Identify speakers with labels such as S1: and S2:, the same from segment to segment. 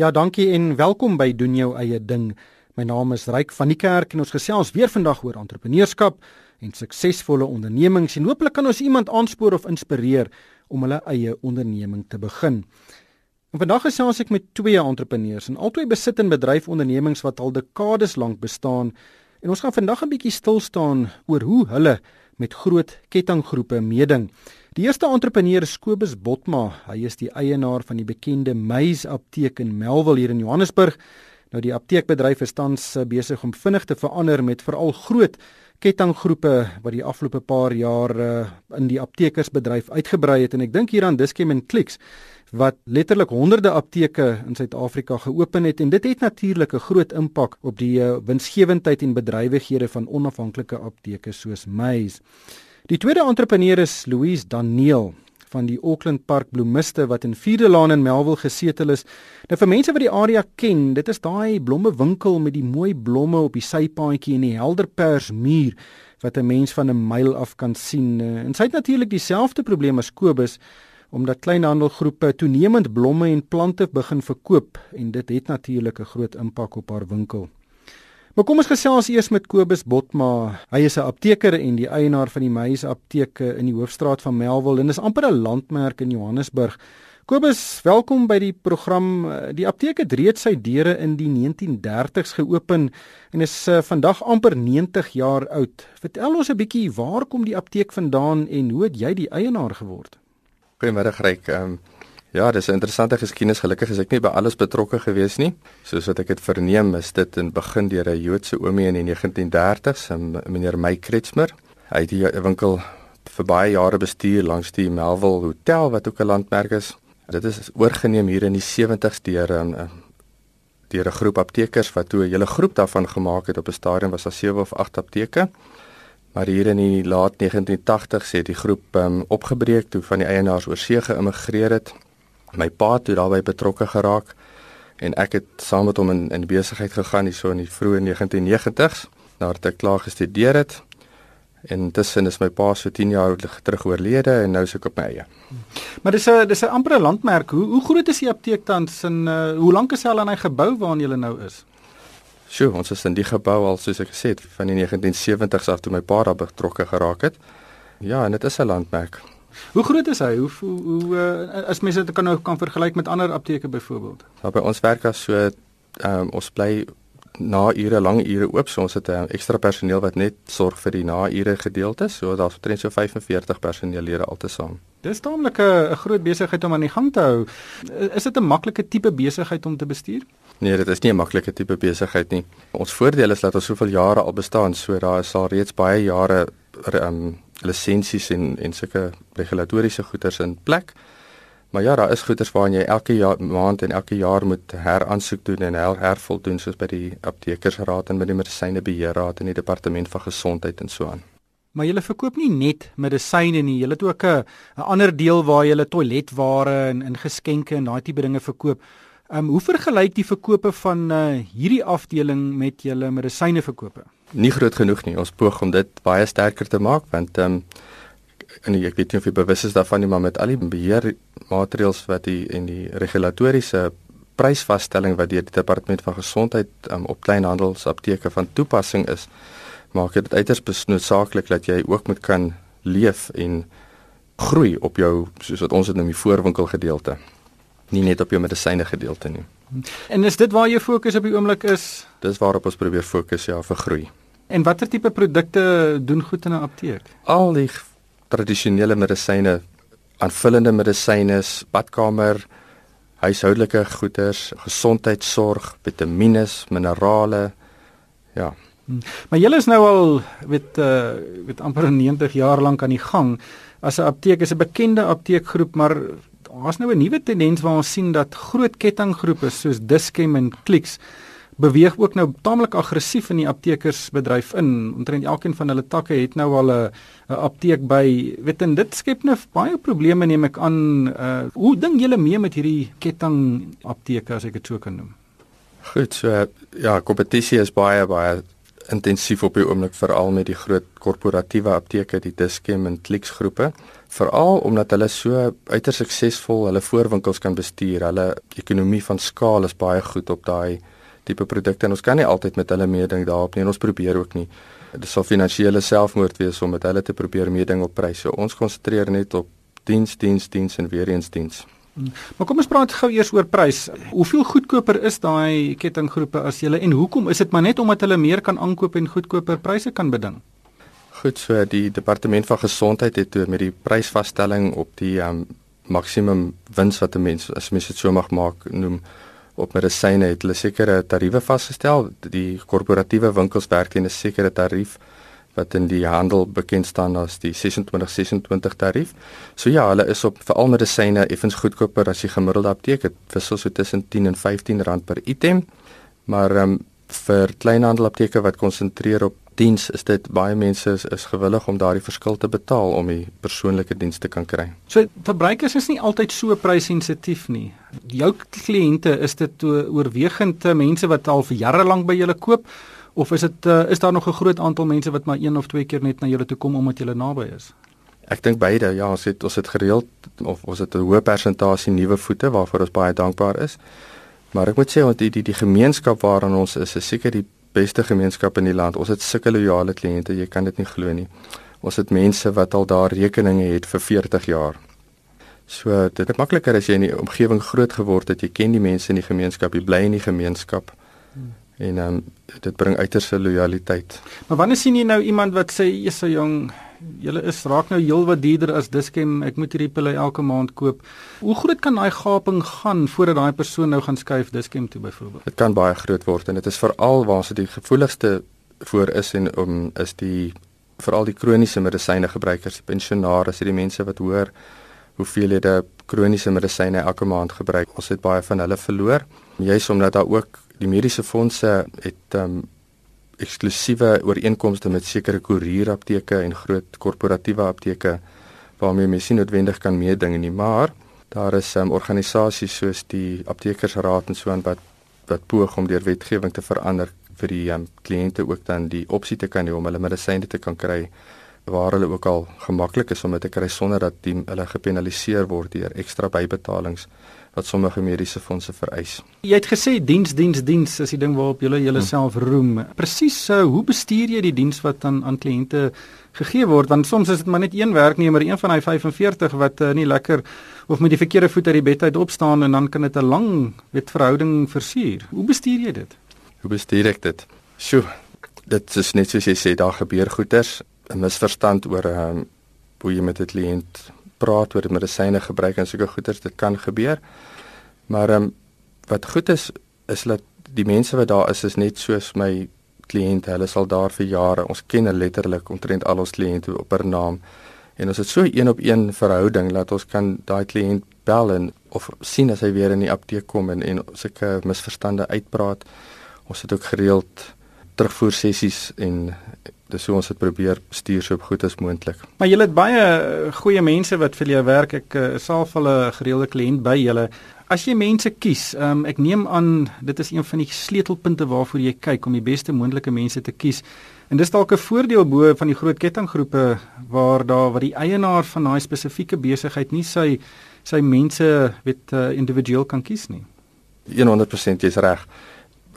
S1: Ja, dankie en welkom by doen jou eie ding. My naam is Ryk van die Kerk en ons gesels weer vandag oor entrepreneurskap en suksesvolle ondernemings en hooplik kan ons iemand aanspoor of inspireer om hulle eie onderneming te begin. En vandag gesels ek met twee entrepreneurs en albei besit en bedryf ondernemings wat al dekades lank bestaan en ons gaan vandag 'n bietjie stil staan oor hoe hulle met groot kettinggroepe meeding. Die eerste entrepreneur is Kobus Botma. Hy is die eienaar van die bekende Meys Apteek in Melville hier in Johannesburg. Nou die apteekbedryf is tans eh, besig om vinnig te verander met veral groot kettinggroepe wat die afgelope paar jaar uh, in die aptekersbedryf uitgebrei het en ek dink hier aan Dischem en Clicks wat letterlik honderde apteke in Suid-Afrika geopen het en dit het natuurlik 'n groot impak op die uh, winsgewendheid en bedrywighede van onafhanklike apteke soos Mays. Die tweede entrepreneur is Louise Daniel van die Auckland Park Bloemiste wat in Vierde Laan in Melville gesetel is. Nou vir mense wat die area ken, dit is daai blommewinkel met die mooi blomme op die sypaadjie en die helder pers muur wat 'n mens van 'n myl af kan sien. En sy het natuurlik dieselfde probleem as Kobus omdat kleinhandelgroepe toenemend blomme en plante begin verkoop en dit het natuurlik 'n groot impak op haar winkel. Maar kom ons gesels eers met Kobus Botma. Hy is 'n apteker en die eienaar van die Meys Apteke in die hoofstraat van Melville en is amper 'n landmerk in Johannesburg. Kobus, welkom by die program. Die apteek het reeds sy deure in die 1930s geopen en is uh, vandag amper 90 jaar oud. Vertel ons 'n bietjie waar kom die apteek vandaan en hoe het jy die eienaar geword?
S2: Goeiemôre Gryk. Ehm um, Ja, dis 'n interessante geskiedenis. Gelukkig is ek nie by alles betrokke gewees nie. Soos wat ek het verneem, is dit in begin deur 'n Joodse oomie in die 1930s, meneer Mike Kretsmer. Hy het die winkel vir baie jare bestuur langs die Melville Hotel wat ook 'n landmerk is. Dit is oorgeneem hier in die 70s deur 'n deur 'n groep aptekers wat toe 'n hele groep daarvan gemaak het op 'n stadium was daar 7 of 8 apteke. Maar hier in die laat 1980s het die groep um, opgebreek toe van die eienaars oor see geïmmigreer het my pa het daarbey betrokke geraak en ek het saam met hom in in besigheid gegaan hierso in die vroeë 1990s nadat ek klaar gestudeer het. En tussen is my pa so 10 jaar terug oorlede en nou is ek op my eie.
S1: Maar dis 'n dis 'n ampere landmerk. Hoe hoe groot is die apteek tans en uh, hoe lank is hy al in hy gebou waarin jy nou is?
S2: Sjoe, ons is in die gebou al soos ek gesê het van die 1970s af toe my pa daar betrokke geraak het. Ja, en dit is 'n landmerk.
S1: Hoe groot is hy? Hoe hoe, hoe uh, as mense dit kan nou kan vergelyk met ander apteke byvoorbeeld?
S2: Ja, by ons werk as so ehm um, ons bly na ure lang ure oop, so ons het 'n um, ekstra personeel wat net sorg vir die na ure gedeelte, so daar's omtrent so 45 personeellede altesaam.
S1: Dis taamlik 'n groot besigheid om aan die gang te hou. Is dit 'n maklike tipe besigheid om te bestuur?
S2: Nee, dit is nie 'n maklike tipe besigheid nie. Ons voordeel is dat ons soveel jare al bestaan, so daar is al reeds baie jare um, lisensies en en sulke regulatoriese goederes in plek. Maar ja, daar is goederes waaraan jy elke jaar maand en elke jaar moet heraansoek doen en her, hervoldoen soos by die aptekersraad en by die medisynebeheerraad en die departement van gesondheid en so aan.
S1: Maar jy verkoop nie net medisyne nie, jy het ook 'n ander deel waar jy toiletware en in geskenke en daai tipe dinge verkoop. Ehm um, hoe vergelyk die verkope van uh, hierdie afdeling met julle medisyne verkope?
S2: Nie groot genoeg nie. Ons poog om dit baie sterker te maak want ehm um, en ek weet nie of jy bewus is daarvan nie, maar met al die beheermaatreëls wat die en die regulatoriese prysvasstelling wat deur die departement van gesondheid um, op kleinhandelsapteke van toepassing is, maak dit uiters noodsaaklik dat jy ook moet kan leef en groei op jou soos wat ons dit noem die voorwinkel gedeelte. Nie net op jou medisyne gedeelte nie.
S1: En is dit waar jou fokus op die oomblik is?
S2: Dis waarop ons probeer fokus ja vir groei.
S1: En watter tipe produkte doen goed in 'n apteek?
S2: Al die tradisionele medisyne, aanvullende medisyne, badkamer, huishoudelike goederes, gesondheidsorg, vitamiene, minerale. Ja.
S1: Hm. Maar julle is nou al weet uh weet amper 90 jaar lank aan die gang. As 'n apteek is 'n bekende apteekgroep, maar daar's nou 'n nuwe tendens waar ons sien dat groot kettinggroepe soos Dischem en Clicks beweeg ook nou taamlik aggressief in die aptekersbedryf in. Omtrent elkeen van hulle takke het nou al 'n apteek by. Weet en dit skep nou baie probleme neem ek aan. Uh hoe dink julle mee met hierdie ketting apteke as ek dit so kan noem?
S2: Goed, so ja, kompetisie is baie baie intensief op die oomblik veral met die groot korporatiewe apteke, die Dischem en Clicks groepe, veral omdat hulle so uiters suksesvol hulle voorwinkels kan bestuur. Hulle ekonomie van skaal is baie goed op daai tipe produkte en ons kan nie altyd met hulle meeding daarop nie en ons probeer ook nie. Dit sal finansiële selfmoord wees om met hulle te probeer meeding op pryse. So ons konsentreer net op diens, diens, diens en weer eens diens.
S1: Maar kom ons praat gou eers oor prys. Hoeveel goedkoper is daai kettinggroepe as julle en hoekom is dit maar net omdat hulle meer kan aankoop en goedkoper pryse kan beding?
S2: Goed, so die departement van gesondheid het toe met die prysvasstelling op die um, maksimum wins wat 'n mens as mens dit so mag maak noem op medisyne het hulle sekere tariewe vasgestel. Die korporatiewe winkels werk teen 'n sekere tarief wat in die handel bekend staan as die 2626 tarief. So ja, hulle is op veral medisyne effens goedkoper as die gemiddelde apteek. Dit wissel so tussen 10 en 15 rand per item. Maar um, vir kleinhandelapteke wat konsentreer op diens, is dit baie mense is, is gewillig om daardie verskil te betaal om die persoonlike diens te kan kry.
S1: So verbruikers is nie altyd so prysensitief nie. Jou kliënte is dit oorwegend mense wat al vir jare lank by julle koop of is dit uh, is daar nog 'n groot aantal mense wat maar een of twee keer net na julle toe kom omdat julle naby is?
S2: Ek dink beide. Ja, ons het ons het gereeld of ons het 'n hoë persentasie nuwe voete waarvoor ons baie dankbaar is. Maar ek moet sê want die die die gemeenskap waarin ons is, is seker die beste gemeenskap in die land. Ons het sulke loyale kliënte, jy kan dit nie glo nie. Ons het mense wat al daar rekeninge het vir 40 jaar. So dit is makliker as jy in die omgewing groot geword het, jy ken die mense in die gemeenskap, jy bly in die gemeenskap. Hmm en ehm um, dit bring uiterse lojaliteit.
S1: Maar wanneer sien jy nou iemand wat sê so jong, julle is raak nou heel wat duurder as Diskem, ek moet hierdie pille elke maand koop. Hoe groot kan daai gaping gaan voordat daai persoon nou gaan skuif Diskem toe byvoorbeeld?
S2: Dit kan baie groot word en dit is veral waar se die gevoeligste voor is en om um, is die veral die kroniese medisyne gebruikers, die pensionaars, die mense wat hoor hoeveel hulle kroniese medisyne elke maand gebruik. Ons het baie van hulle verloor. Juist omdat daar ook die mediese fondse het um eksklusiewe ooreenkomste met sekere koerierapteke en groot korporatiewe apteke waarmee mens nie noodwendig kan meeding nie, maar daar is um organisasies soos die aptekersraad en so aan wat wat poog om deur wetgewing te verander vir die um kliënte ook dan die opsie te kan hê om hulle medisyne te kan kry waar hulle ook al gemaklik is om dit te kry sonder dat die, hulle gepenaliseer word deur ekstra bybetalings wat sommige mediese fondse vereis.
S1: Jy het gesê diens diens diens is die ding waarop jy jouself hmm. roem. Presies so, hoe bestuur jy die diens wat aan aan kliënte gegee word? Want soms is dit maar net een werknemer, een van daai 45 wat uh, nie lekker of met die verkeerde voet uit die bed uit opstaan en dan kan dit 'n lang wet verhouding versuur. Hoe bestuur jy dit?
S2: Hoe bestuur ek dit? Sjoe, dit is net soos jy sê, daar gebeur goeters, 'n misverstand oor ehm um, hoe jy met 'n kliënt praat oor medisyne gebruik en sulke goeders dit kan gebeur. Maar ehm um, wat goed is is dat die mense wat daar is is net soos my kliënte. Hulle sal daar vir jare. Ons ken hulle letterlik omtrent al ons kliënte op per naam. En ons het so een op een verhouding dat ons kan daai kliënt bel en of sien as hy weer in die apteek kom en en sulke misverstande uitpraat. Ons het ook gereeld terugvoer sessies en dis hoe ons dit probeer stuur so goed as moontlik.
S1: Maar julle het baie eh, goeie mense wat vir julle werk. Ek uh, self hulle gereelde kliënt by julle. As jy mense kies, um, ek neem aan dit is een van die sleutelpunte waarvoor jy kyk om die beste moontlike mense te kies. En dis dalk 'n voordeel bo van die groot kettinggroepe waar daar wat die eienaar van daai spesifieke besigheid nie sy sy mense weet uh, individueel kan kies nie.
S2: 100% jy's reg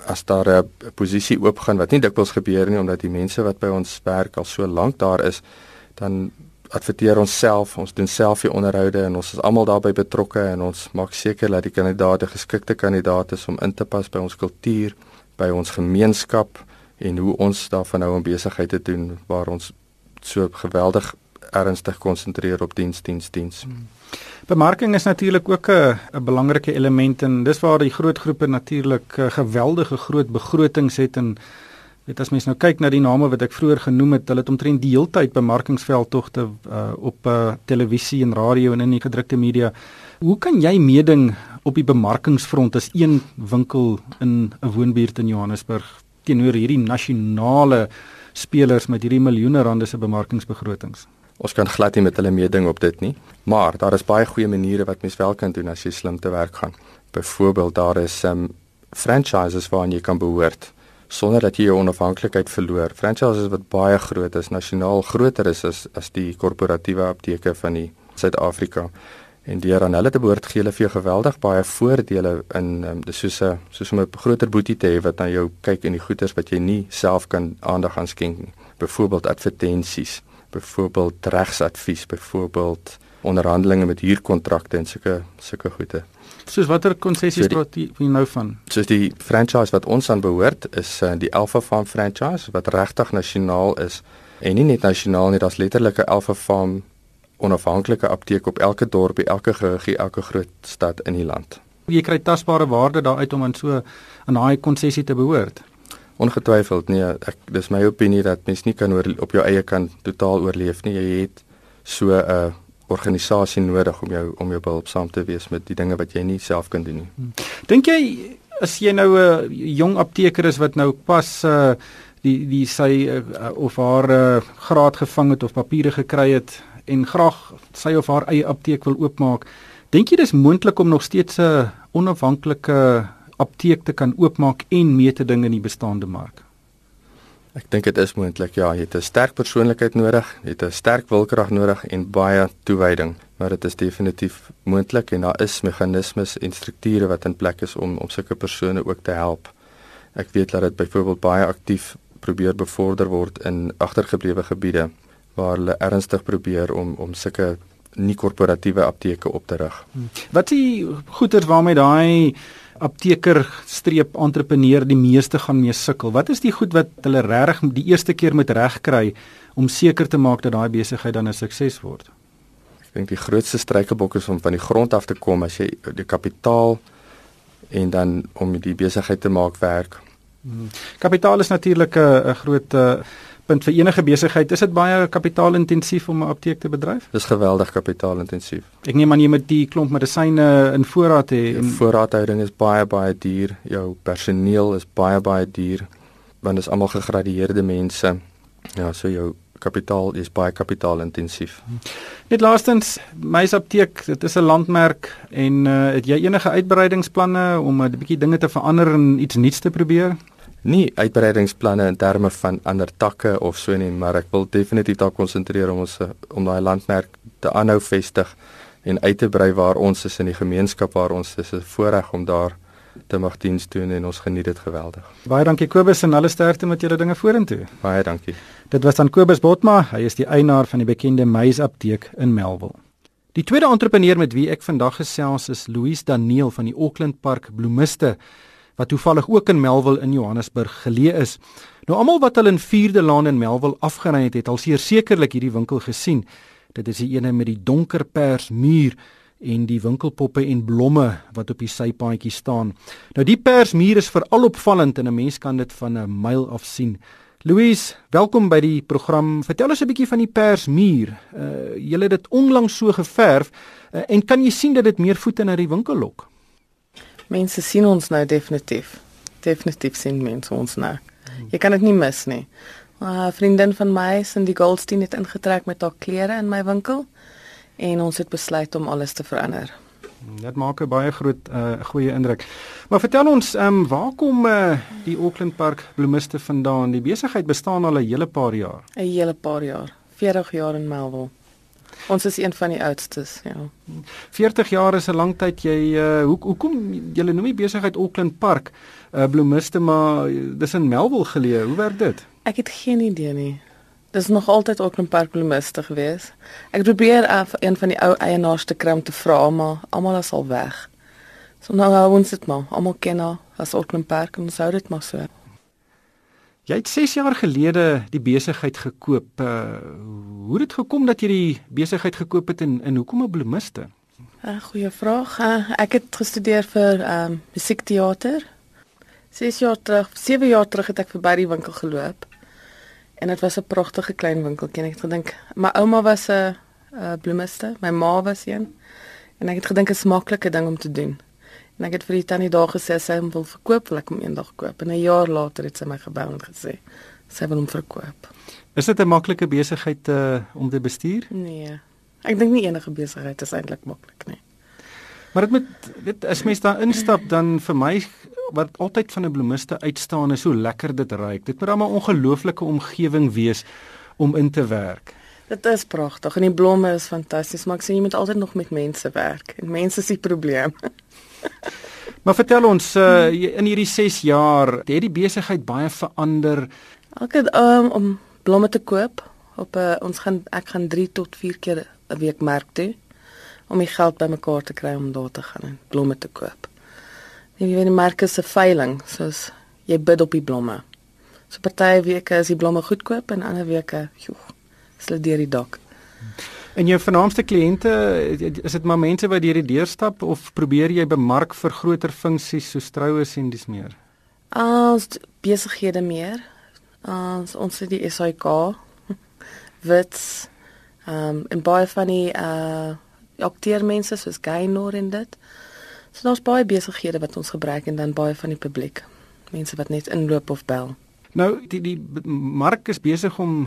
S2: as daar 'n posisie oopgaan wat nie dikwels gebeur nie omdat die mense wat by ons werk al so lank daar is, dan adverteer ons self, ons doen self die onderhoude en ons is almal daarbey betrokke en ons maak seker dat die kandidaate geskikte kandidaate is om in te pas by ons kultuur, by ons gemeenskap en hoe ons daarvan nou 'n besigheid te doen waar ons so geweldig ernstig konsentreer op diens diens diens. Hmm.
S1: Bemarking is natuurlik ook 'n 'n belangrike element en dis waar die groot groepe natuurlik geweldige groot begrotings het en weet as mens nou kyk na die name wat ek vroeër genoem het, hulle het omtrent die heeltyd bemarkingsveldtogte uh, op uh, televisie en radio en in die gedrukte media. Hoe kan jy meeding op die bemarkingsfront as een winkel in 'n woonbuurt in Johannesburg teenoor hierdie nasionale spelers met hierdie miljoene rande se bemarkingsbegrotings?
S2: Ons kan glad nie met hulle meeding op dit nie, maar daar is baie goeie maniere wat mens wel kan doen as jy slim te werk gaan. Byvoorbeeld daar is um franchises waaraan jy kan behoort. sonder dat jy jou onafhanklikheid verloor. Franchises wat baie groot is, nasionaal groter is as as die korporatiewe apteke van die Suid-Afrika. En deur aan hulle te behoort gee hulle vir jou geweldig baie voordele in um, dis soos 'n soos om 'n groter boetie te hê wat aan jou kyk in die goederes wat jy nie self kan aandag aan skenk nie. Byvoorbeeld advertensies, byvoorbeeld regsadvies, byvoorbeeld onderhandelinge met huurkontrakte en sulke sulke goede.
S1: Soos watter konsessies so praat jy nou van?
S2: Soos die franchise wat ons aan behoort is uh, die Alpha Farm franchise wat regtig nasionaal is en nie net nasionaal nie, daar's letterlik 'n Alpha Farm onafhanklike apteek op elke dorp, elke geheugie, elke groot stad in die land.
S1: Jy kry tasbare waarde daaruit om aan so aan daai konsessie te behoort.
S2: Ongetwyfeld nee, ek dis my opinie dat mens nie kan oor, op jou eie kan totaal oorleef nie. Jy het so 'n uh, organisasie nodig om jou om jou behulpsaam te wees met die dinge wat jy nie self kan doen nie. Hmm.
S1: Dink jy as jy nou 'n uh, jong apteker is wat nou pas uh, die die sy uh, of haar uh, graad gevang het of papiere gekry het en graag sy of haar eie apteek wil oopmaak, dink jy dis moontlik om nog steeds 'n onafhanklike apteek te kan oopmaak en mee te ding in die bestaande mark?
S2: Ek dink dit is moontlik. Ja, jy het 'n sterk persoonlikheid nodig, jy het 'n sterk wilkrag nodig en baie toewyding, maar dit is definitief moontlik en daar is meganismes en strukture wat in plek is om om sulke persone ook te help. Ek weet dat dit byvoorbeeld baie aktief probeer bevorder word in agtergeblewe gebiede waar hulle ernstig probeer om om sulke nie korporatiewe apteke op te rig.
S1: Wat is die goeders waarmee daai apteker streep entrepreneur die meeste gaan mee sukkel. Wat is die goed wat hulle regtig die eerste keer moet regkry om seker te maak dat daai besigheid dan 'n sukses word?
S2: Ek dink die grootste struikelblok is om van die grond af te kom as jy die kapitaal en dan om die besigheid te maak werk.
S1: Hmm. Kapitaal is natuurlik 'n groot uh, punt vir enige besigheid. Is dit baie kapitaalintensief om 'n apteek te bedryf?
S2: Dis geweldig kapitaalintensief.
S1: Ek neem aan jy moet die klomp medisyne in voorraad hê
S2: en voorraadhouding is baie baie duur. Jou personeel is baie baie duur want dit is almal gegradueerde mense. Ja, so jou kapitaal is baie kapitaalintensief.
S1: Net laastens, my apteek, dit is 'n landmerk en uh, het jy enige uitbreidingsplanne om 'n bietjie dinge te verander en iets nuuts te probeer?
S2: Nie uitbreidingsplanne in terme van ander takke of so nie, maar ek wil definitief daar konsentreer om ons om daai landmerk te aanhou vestig en uit te brei waar ons is in die gemeenskap waar ons is 'n voorreg om daar te mag diens doen en ons geniet dit geweldig.
S1: Baie dankie Kobus en alle sterkte met julle dinge vorentoe.
S2: Baie dankie.
S1: Dit was dan Kobus Botma, hy is die eienaar van die bekende Meis Apteek in Melville. Die tweede entrepreneur met wie ek vandag gesels is Louise Daniel van die Auckland Park Bloemiste wat toevallig ook in Melville in Johannesburg geleë is. Nou almal wat al in 4de Laan in Melville afgery het, het al sekerlik hierdie winkel gesien. Dit is die ene met die donker pers muur en die winkelpoppe en blomme wat op die sypaadjie staan. Nou die persmuur is veral opvallend en 'n mens kan dit van 'n myl af sien. Louise, welkom by die program. Vertel ons 'n bietjie van die persmuur. Uh jy het dit onlangs so geverf uh, en kan jy sien dat dit meer voete na die winkel lok?
S3: Mense sien ons nou definitief. Definitief sien mense ons nou. Jy kan dit nie mis nie. 'n Vriendin van my die Goldstein het ingetrek met haar klere in my winkel en ons het besluit om alles te verander.
S1: Dit maak 'n baie groot uh goeie indruk. Maar vertel ons, ehm um, waar kom uh die Auckland Park bloemiste vandaan? Die besigheid bestaan al 'n hele paar jaar.
S3: 'n Hele paar jaar. 40 jaar in Melville. Ons is een van die oudstes, ja.
S1: 40 jaar is 'n lang tyd. Jy uh hoe hoekom jy noem die besigheid Auckland Park uh bloemiste maar dis in Melville geleë. Hoe werk dit?
S3: Ek het geen idee nie. Dis nog altyd Auckland Park bloemiste gewees. Ek probeer af een van die ou eienaars te kry om te vra, maar almal is al weg. So nou hou ons dit maar. Almal ken haar as Auckland Park en ons hou dit maar so.
S1: Jy het 6 jaar gelede die besigheid gekoop. Uh, hoe het dit gekom dat jy die besigheid gekoop het en en hoekom 'n bloemiste?
S3: 'n uh, Goeie vraag. Uh, ek het gestudeer vir ehm um, musiekteater. 6 jaar terug, 7 jaar terug het ek verby die winkel geloop. En dit was 'n pragtige klein winkeltjie. Ek het gedink, my ouma was 'n bloemiste, my ma was een. En ek het gedink 'n maklike ding om te doen. En ek het vir die tannie daar gesê sy wil verkoop, wil ek hom eendag koop. En 'n jaar later het sy my gebel en gesê sy wil hom verkoop.
S1: Is dit 'n maklike besigheid uh, om te bestuur?
S3: Nee. Ek dink nie enige besigheid is eintlik maklik nie.
S1: Maar dit met dit as mens daar instap dan vir my wat altyd van 'n bloemiste uitstaan is hoe lekker dit ruik. Dit moet 'n ongelooflike omgewing wees om in te werk.
S3: Dit is pragtig en die blomme is fantasties, maar ek sê jy moet altyd nog met mense werk en mense is die probleem.
S1: maar vertel ons uh, in hierdie 6 jaar, het die besigheid baie verander?
S3: Elke um, om blomme te koop op 'n uh, ons gaan ek gaan 3 tot 4 keer 'n week merk toe om die geld bymekaar te kry om daar te gaan en blomme te koop. En jy weet die merke se veiling, soos jy bid op die blomme. So party weke is die blomme goedkoop en ander weke, joe, is hulle deur die dak.
S1: En jou vernaamste kliënte, is dit maar mense wat deur die deur stap of probeer jy bemark vir groter funksies soos troues en dis meer?
S3: Ons besighede meer. Ons ons het die SAK wits ehm um, en baie van die uh akteermense soos Gaynor en dit. So daar's baie besighede wat ons gebruik en dan baie van die publiek. Mense wat net inloop of bel.
S1: Nou die die mark is besig om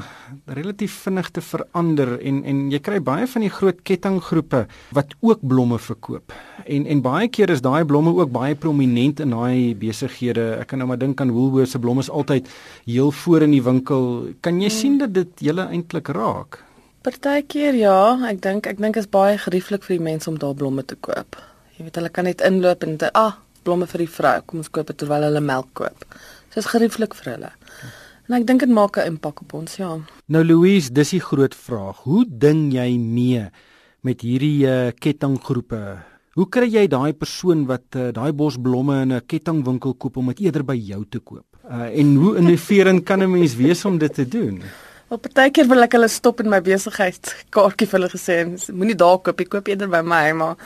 S1: relatief vinnig te verander en en jy kry baie van die groot kettinggroepe wat ook blomme verkoop. En en baie keer is daai blomme ook baie prominent in daai besighede. Ek kan nou maar dink aan Woolworths se blomme is altyd heel voor in die winkel. Kan jy hmm. sien dat dit julle eintlik raak?
S3: Partykeer ja, ek dink ek dink is baie gerieflik vir die mense om daar blomme te koop. Jy weet hulle kan net inloop en dit ah, blomme vir die vrou, kom ons koop dit terwyl hulle melk koop. So is gerieflik vir hulle. En ek dink dit maak 'n impak op ons, ja.
S1: Nou Louise, dis die groot vraag. Hoe ding jy mee met hierdie uh, kettinggroepe? Hoe kry jy daai persoon wat uh, daai bos blomme in 'n kettingwinkel koop om dit eerder by jou te koop? Uh, en hoe innoverend kan 'n mens wees om dit te doen?
S3: 'n partykeer wil ek hulle stop in my besigheid kaartjie vir hulle gesê, moenie daar koop, ek koop eerder by my, maar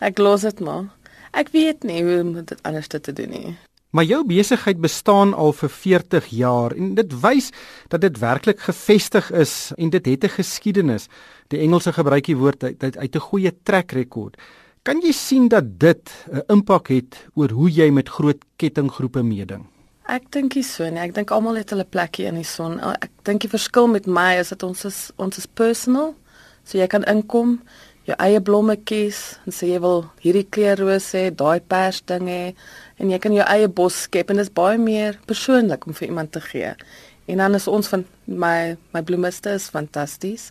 S3: ek los dit maar. Ek weet nie hoe om dit anders te doen nie.
S1: Maar jou besigheid bestaan al vir 40 jaar en dit wys dat dit werklik gevestig is en dit het 'n geskiedenis. Die Engelse gebruik die woord uit uit 'n goeie trek rekord. Kan jy sien dat dit 'n impak het oor hoe jy met groot kettinggroepe meeding?
S3: Ek dink nie so nie. Ek dink almal het hulle plekkie in die son. Ek dink die verskil met my is dat ons is ons is personal. So jy kan inkom, jou eie blomme kies en sê jy wil hierdie kleurroos hê, daai pers ding hê en jy kan jou eie bos skep en dit is baie meer persoonlik om vir iemand te gee. En dan is ons van my my bloemiste is fantasties.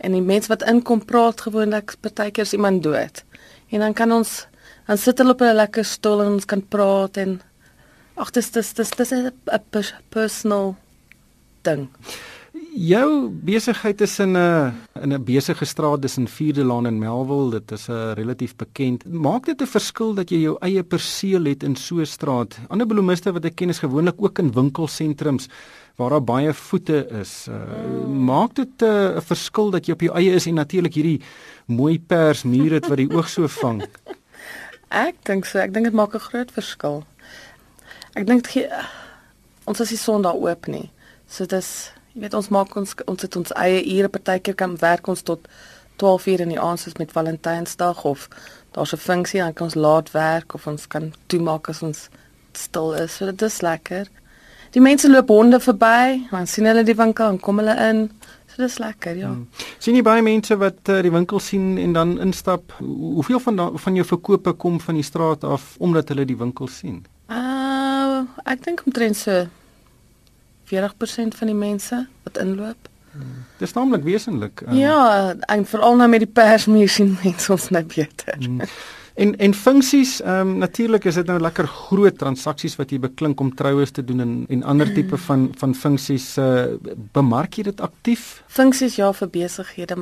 S3: En die mense wat inkom praat gewoonlik partykeer is iemand dood. En dan kan ons dan sit hulle op 'n lekker stoel en ons kan praat en Ag dis dis dis dis 'n personal ding.
S1: Jou besigheid is in 'n in 'n besige straat tussen Vierde Laan en Melville. Dit is 'n relatief bekend. Maak dit 'n verskil dat jy jou eie perseel het in so 'n straat? Ander bloemiste wat ek ken is gewoonlik ook in winkelsentrums waar daar baie voete is. Uh, maak dit uh, 'n uh, verskil dat jy op jou eie is en natuurlik hierdie mooi pers muur het wat die oog so vang?
S3: ek dink so. Ek dink dit maak 'n groot verskil. Ek dink ons is die son daar oop nie. So dis weet ons maak ons ons het ons eie ure partykeer kan werk ons tot 12 uur in die aand soos met Valentynsdag of daar's 'n funksie dan kan ons laat werk of ons kan toemaak as ons stil is. So dit is lekker. Die mense loop honde verby, dan sien hulle die winkel en kom hulle in. So dis lekker, ja. Hmm.
S1: Sien jy baie mense wat uh, die winkel sien en dan instap? Hoeveel van da, van jou verkope kom van die straat af omdat hulle die winkel sien?
S3: ek dink omtrent so 40% van die mense wat inloop.
S1: Hmm. Dis naamlik wesentlik.
S3: Um, ja, en veral nou met die persmuur sien mense ons net beter. Hmm.
S1: En en funksies, ehm um, natuurlik is dit nou lekker groot transaksies wat jy beklink om troues te doen en en ander tipe van van funksies uh, bemark jy dit aktief?
S3: Funksies ja vir besighede.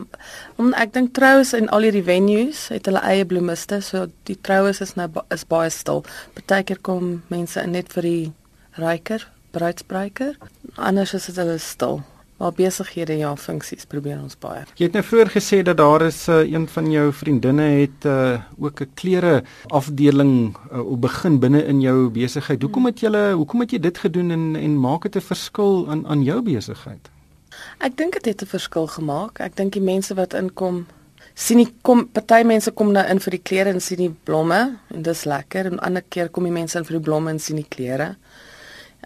S3: Om ek dink troues en al hierdie venues het hulle eie bloemiste, so die troues is nou is baie stil. Partykeer kom mense net vir die ryker, bruidsbruiker. Anders is dit hulle stil. Maar besighede ja, funksies probeer ons baie.
S1: Jy het nou vroeër gesê dat daar is uh, een van jou vriendinne het uh, ook 'n klere afdeling uh, op begin binne in jou besigheid. Hoekom het jy hoekom het jy dit gedoen en en maak dit 'n verskil aan aan jou besigheid?
S3: Ek dink dit het 'n verskil gemaak. Ek dink die mense wat inkom sien nie kom party mense kom nou in vir die klere en sien die blomme en dis lekker en ander keer kom die mense in vir die blomme en sien die klere.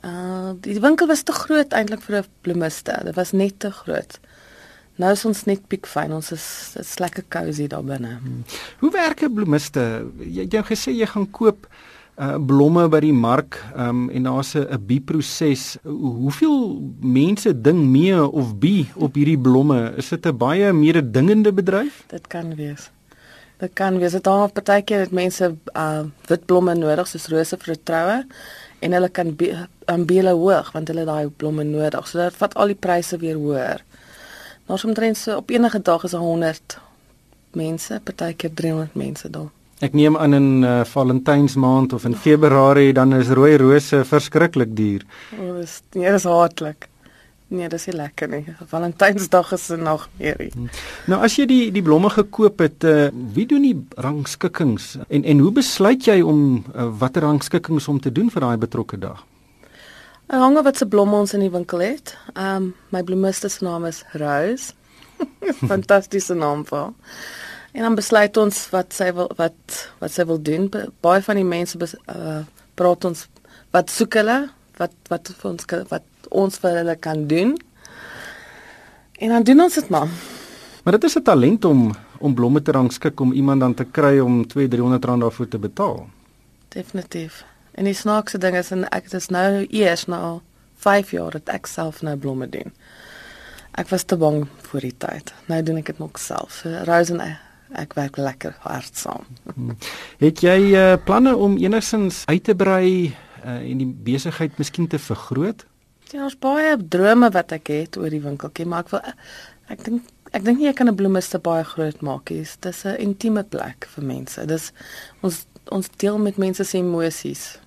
S3: Uh die winkel was te groot eintlik vir 'n bloemiste. Dit was net te groot. Nou is ons net piekfyn. Ons is dit's lekker cosy daar binne. Hmm.
S1: Hoe werk 'n bloemiste? Jy het gesê jy gaan koop uh, blomme by die mark um, en daar's 'n bi-proses. Hoeveel mense ding mee of bi op hierdie blomme? Is dit 'n baie mededingende bedryf?
S3: Dit kan wees. Dit kan wees. Dit hang af partykeer het mense uh wit blomme nodig soos rose vir 'n troue en hulle kan aanbele hoog want hulle daai blomme nodig. So dit vat al die pryse weer hoër. Maar omtrent so op enige dag is daar 100 mense, partykeer 300 mense daar.
S1: Ek neem aan in uh, Valentynsmaand of in Februarie dan is rooi rose verskriklik duur.
S3: O, oh, dis nee, dis hartlik. Nee, dis nie lekker nie. Valentynsdag is 'n nagmerrie. Hmm.
S1: Nou as jy die die blomme gekoop het, uh, wie doen die rangskikkings en en hoe besluit jy om uh, watter rangskikkings om te doen vir daai betrokke dag?
S3: Hang wat se blomme ons in die winkel het. Ehm um, my bloemiste se naam is Rose. Fantastiese naam vir. En dan besluit ons wat sy wil wat wat sy wil doen. Baie van die mense bes, uh, praat ons wat soek hulle, wat wat vir ons wat ons vir hulle kan doen. En dan doen ons dit maar.
S1: Maar dit is 'n talent om om blomme te rangskik om iemand dan te kry om 2-300 rand daarvoor te betaal.
S3: Definitief. En die snaakse ding is en ek is nou eers na 5 jaar dat ek self nou blomme doen. Ek was te bang vir die tyd. Nou doen ek dit nog self. Rose en ek werk lekker hard saam. Hmm.
S1: Het jy uh, planne om enigsins uit te brei uh, en die besigheid miskien te vergroot?
S3: Ja, ons baie drome wat ek het oor die winkeltjie, maar ek wil ek dink ek dink nie ek kan 'n bloemiste baie groot maak nie. Dis 'n intieme plek vir mense. Dis ons ons deel met mense se emosies.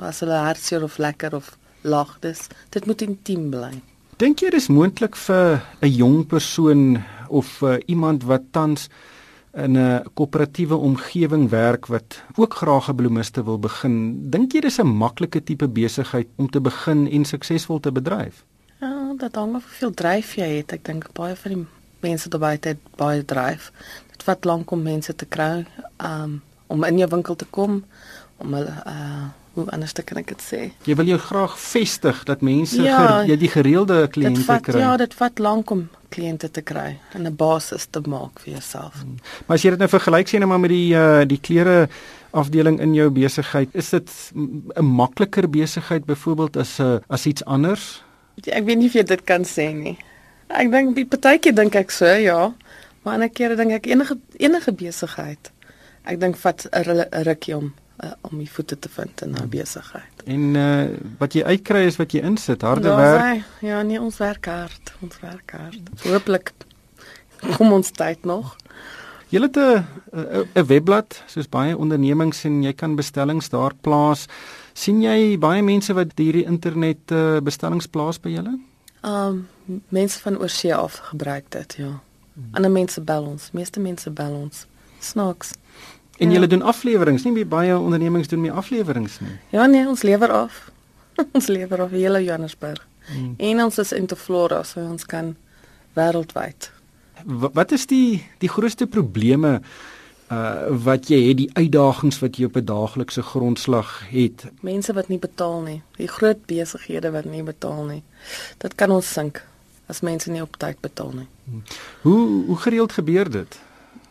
S3: As hulle hartseer of lekker of lag, dis dit moet intiem bly.
S1: Dink jy dis moontlik vir 'n jong persoon of uh, iemand wat tans in 'n koöperatiewe omgewing werk wat ook graag 'n bloemiste wil begin, dink jy dis 'n maklike tipe besigheid om te begin en suksesvol te bedryf?
S3: Ja, dat hang af hoeveel dryf jy het. Ek dink baie van die mense daar buite het baie dryf. Dit vat lank om mense te kry um, om in jou winkel te kom om hulle uh hoe anders kan ek dit sê?
S1: Jy wil jou graag vestig dat mense ja, ger, jy die gereelde kliënte kry.
S3: Ja, dit vat lank om kliënte te kry en 'n basis te maak vir jouself. Hmm.
S1: Maar as jy dit nou vergelyk sien maar met die uh, die klere afdeling in jou besigheid, is dit 'n makliker besigheid byvoorbeeld as 'n uh, as iets anders?
S3: Ja, ek weet nie of jy dit kan sê nie. Ek dink die partytjie dink ek so, ja. Maar ander kere dink ek enige enige besigheid. Ek dink vat 'n rukkie om uh, om die voete te vind in 'n hmm. besigheid.
S1: En uh, wat jy uitkry is wat jy insit, harde ja, werk.
S3: Sy, ja, nee, ons werk hard, ons werk hard. Hooplik kom ons tyd nog.
S1: Jy het 'n 'n webblad soos baie ondernemings en jy kan bestellings daar plaas. sien jy baie mense wat hierdie internet uh, bestellings plaas by julle?
S3: Um mense van oorsee af gebruik dit, ja. Hmm. Ander mense bel ons, meeste mense bel ons. Snaaks.
S1: En ja. julle doen afleweringe, nie baie ondernemings doen meer afleweringe nie.
S3: Ja nee, ons lewer af. ons lewer af hele Johannesburg. Hmm. En ons is in te Flora, so ons kan wêreldwyd.
S1: Wat is die die grootste probleme uh wat jy het, die uitdagings wat jy op 'n daaglikse grondslag het?
S3: Mense wat nie betaal nie. Die groot besighede wat nie betaal nie. Dit kan ons sink as mense nie op tyd betaal nie. Hmm.
S1: Hoe hoe gereeld gebeur dit?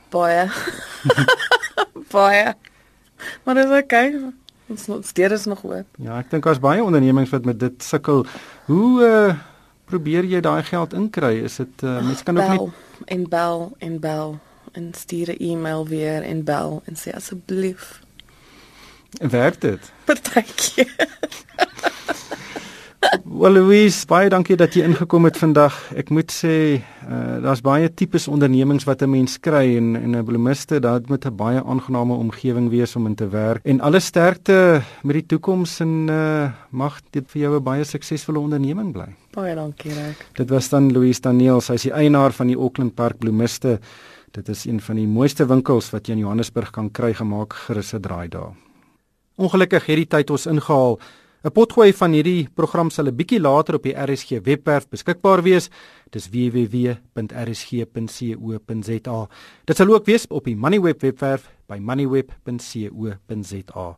S3: Baie. baie. Maar dis okay. Ons ons steer is nog oop.
S1: Ja, ek dink daar's baie ondernemings wat met dit sukkel. Hoe uh probeer jy daai geld inkry? Is dit uh mense kan ook
S3: nie en bel en bel en stuur 'n e-mail weer en bel en sê asseblief.
S1: Werk dit?
S3: Partytjie.
S1: Wel Louise, baie dankie dat jy ingekom het vandag. Ek moet sê, uh, daar's baie tipes ondernemings wat 'n mens kry en en 'n bloemiste, dit moet 'n baie aangename omgewing wees om in te werk. En alle sterkte met die toekoms en uh, mag dit vir jou 'n baie suksesvolle onderneming bly.
S3: Baie dankie, Rek.
S1: Dit was dan Louise Daniel, sy is die eienaar van die Auckland Park Bloemiste. Dit is een van die mooiste winkels wat jy in Johannesburg kan kry gemaak gerus 'n draai daar. Ongelukkig het die tyd ons ingehaal. 'n Potgooi van hierdie program sal 'n bietjie later op die RSG webwerf beskikbaar wees. Dis www.rsg.co.za. Dit sal ook wees op die Moneyweb webwerf by moneyweb.co.za.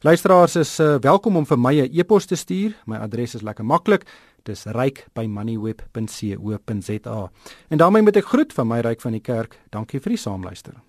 S1: Luisteraars is uh, welkom om vir my 'n e-pos te stuur. My adres is lekker maklik. Dis ryk@moneyweb.co.za. En daarmee moet ek groet van my ryk van die kerk. Dankie vir die saamluister.